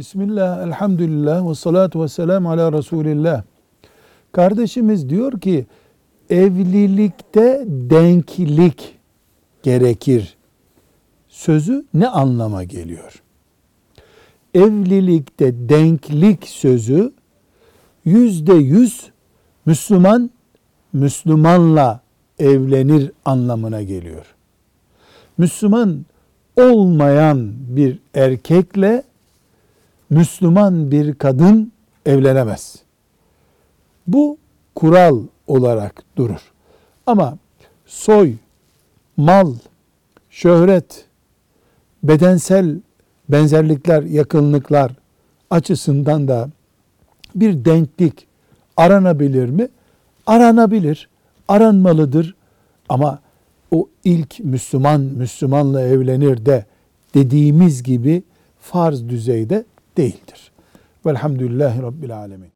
Bismillah, elhamdülillah ve salatu ve selamu ala Resulillah. Kardeşimiz diyor ki evlilikte denklik gerekir. Sözü ne anlama geliyor? Evlilikte denklik sözü yüzde yüz Müslüman Müslümanla evlenir anlamına geliyor. Müslüman olmayan bir erkekle Müslüman bir kadın evlenemez. Bu kural olarak durur. Ama soy, mal, şöhret, bedensel benzerlikler, yakınlıklar açısından da bir denklik aranabilir mi? Aranabilir, aranmalıdır. Ama o ilk Müslüman Müslümanla evlenir de dediğimiz gibi farz düzeyde değildir. Velhamdülillahi Rabbil Alemin.